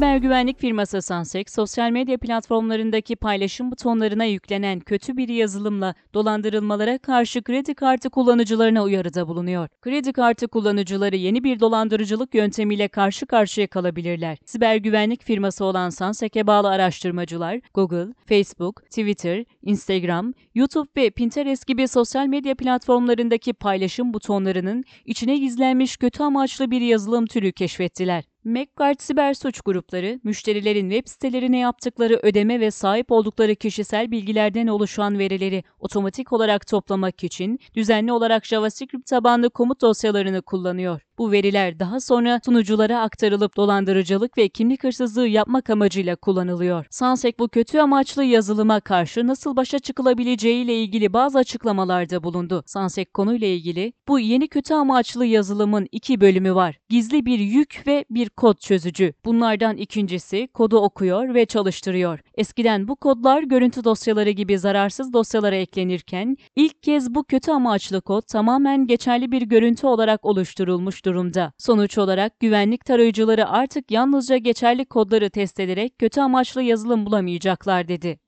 Siber güvenlik firması Sansek, sosyal medya platformlarındaki paylaşım butonlarına yüklenen kötü bir yazılımla dolandırılmalara karşı kredi kartı kullanıcılarına uyarıda bulunuyor. Kredi kartı kullanıcıları yeni bir dolandırıcılık yöntemiyle karşı karşıya kalabilirler. Siber güvenlik firması olan Sansek'e bağlı araştırmacılar, Google, Facebook, Twitter, Instagram, YouTube ve Pinterest gibi sosyal medya platformlarındaki paylaşım butonlarının içine gizlenmiş kötü amaçlı bir yazılım türü keşfettiler. MacGuard siber suç grupları, müşterilerin web sitelerine yaptıkları ödeme ve sahip oldukları kişisel bilgilerden oluşan verileri otomatik olarak toplamak için düzenli olarak JavaScript tabanlı komut dosyalarını kullanıyor. Bu veriler daha sonra sunuculara aktarılıp dolandırıcılık ve kimlik hırsızlığı yapmak amacıyla kullanılıyor. Sansek bu kötü amaçlı yazılıma karşı nasıl başa çıkılabileceği ile ilgili bazı açıklamalarda bulundu. Sansek konuyla ilgili bu yeni kötü amaçlı yazılımın iki bölümü var. Gizli bir yük ve bir kod çözücü. Bunlardan ikincisi kodu okuyor ve çalıştırıyor. Eskiden bu kodlar görüntü dosyaları gibi zararsız dosyalara eklenirken ilk kez bu kötü amaçlı kod tamamen geçerli bir görüntü olarak oluşturulmuş durumda. Sonuç olarak güvenlik tarayıcıları artık yalnızca geçerli kodları test ederek kötü amaçlı yazılım bulamayacaklar dedi.